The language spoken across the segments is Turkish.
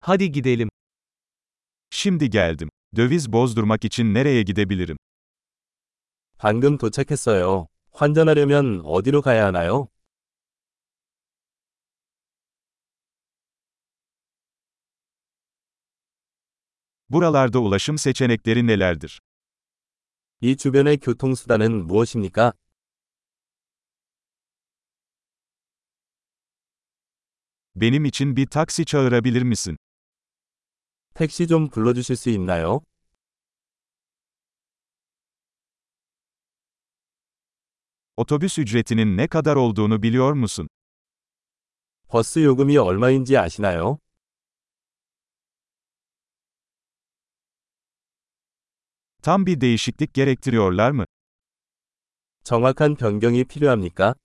Hadi gidelim. Şimdi geldim. Döviz bozdurmak için nereye gidebilirim? 방금 도착했어요. 환전하려면 어디로 가야 하나요? Buralarda ulaşım seçenekleri nelerdir? 이 주변의 교통수단은 무엇입니까? Benim için bir taksi çağırabilir misin? 택시 좀 불러주실 수 있나요? Otobüs ücretinin ne kadar olduğunu biliyor musun? 버스 요금이 얼마인지 아시나요? Tam bir değişiklik gerektiriyorlar mı? 정확한 변경이 필요합니까?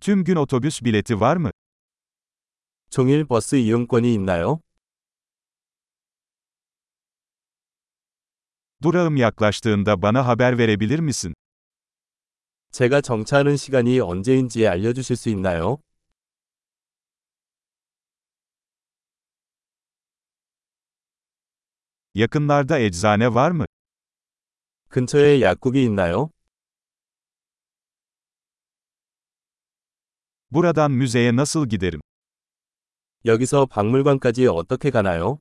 Tüm gün otobüs bileti var mı? 종일 버스 이용권이 있나요? Durağım yaklaştığında bana haber verebilir misin? 제가 정차하는 시간이 언제인지 알려주실 수 있나요? Yakınlarda eczane var mı? 근처에 약국이 있나요? Buradan müzeye nasıl giderim? 여기서 박물관까지 어떻게 가나요?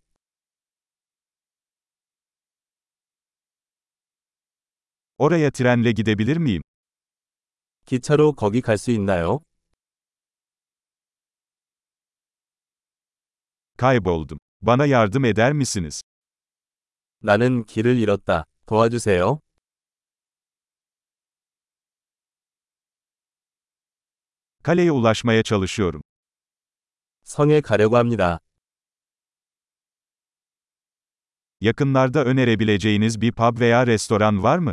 Oraya trenle gidebilir miyim? 기차로 거기 갈 수 있나요? Kayboldum. Bana yardım eder misiniz? 나는 길을 잃었다. 도와주세요. Kaleye ulaşmaya çalışıyorum. 성에 가려고 합니다. Yakınlarda önerebileceğiniz bir pub veya restoran var mı?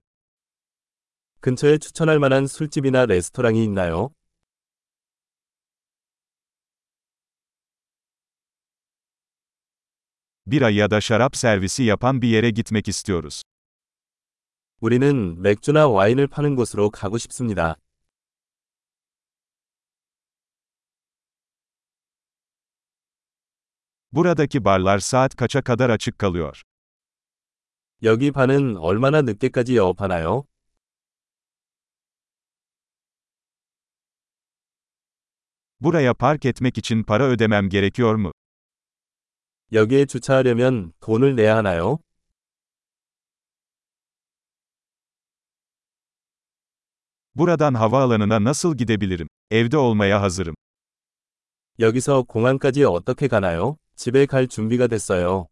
근처에 추천할 만한 술집이나 레스토랑이 있나요? Bira ya da şarap servisi yapan bir yere gitmek istiyoruz. 우리는 맥주나 와인을 파는 곳으로 가고 싶습니다. Buradaki barlar saat kaça kadar açık kalıyor? 여기 반은 얼마나 늦게까지 영업하나요? Buraya park etmek için para ödemem gerekiyor mu? 여기에 주차하려면 돈을 내야 하나요? Buradan havaalanına nasıl gidebilirim? Evde olmaya hazırım. 여기서 공항까지 어떻게 가나요? 집에 갈 준비가 됐어요.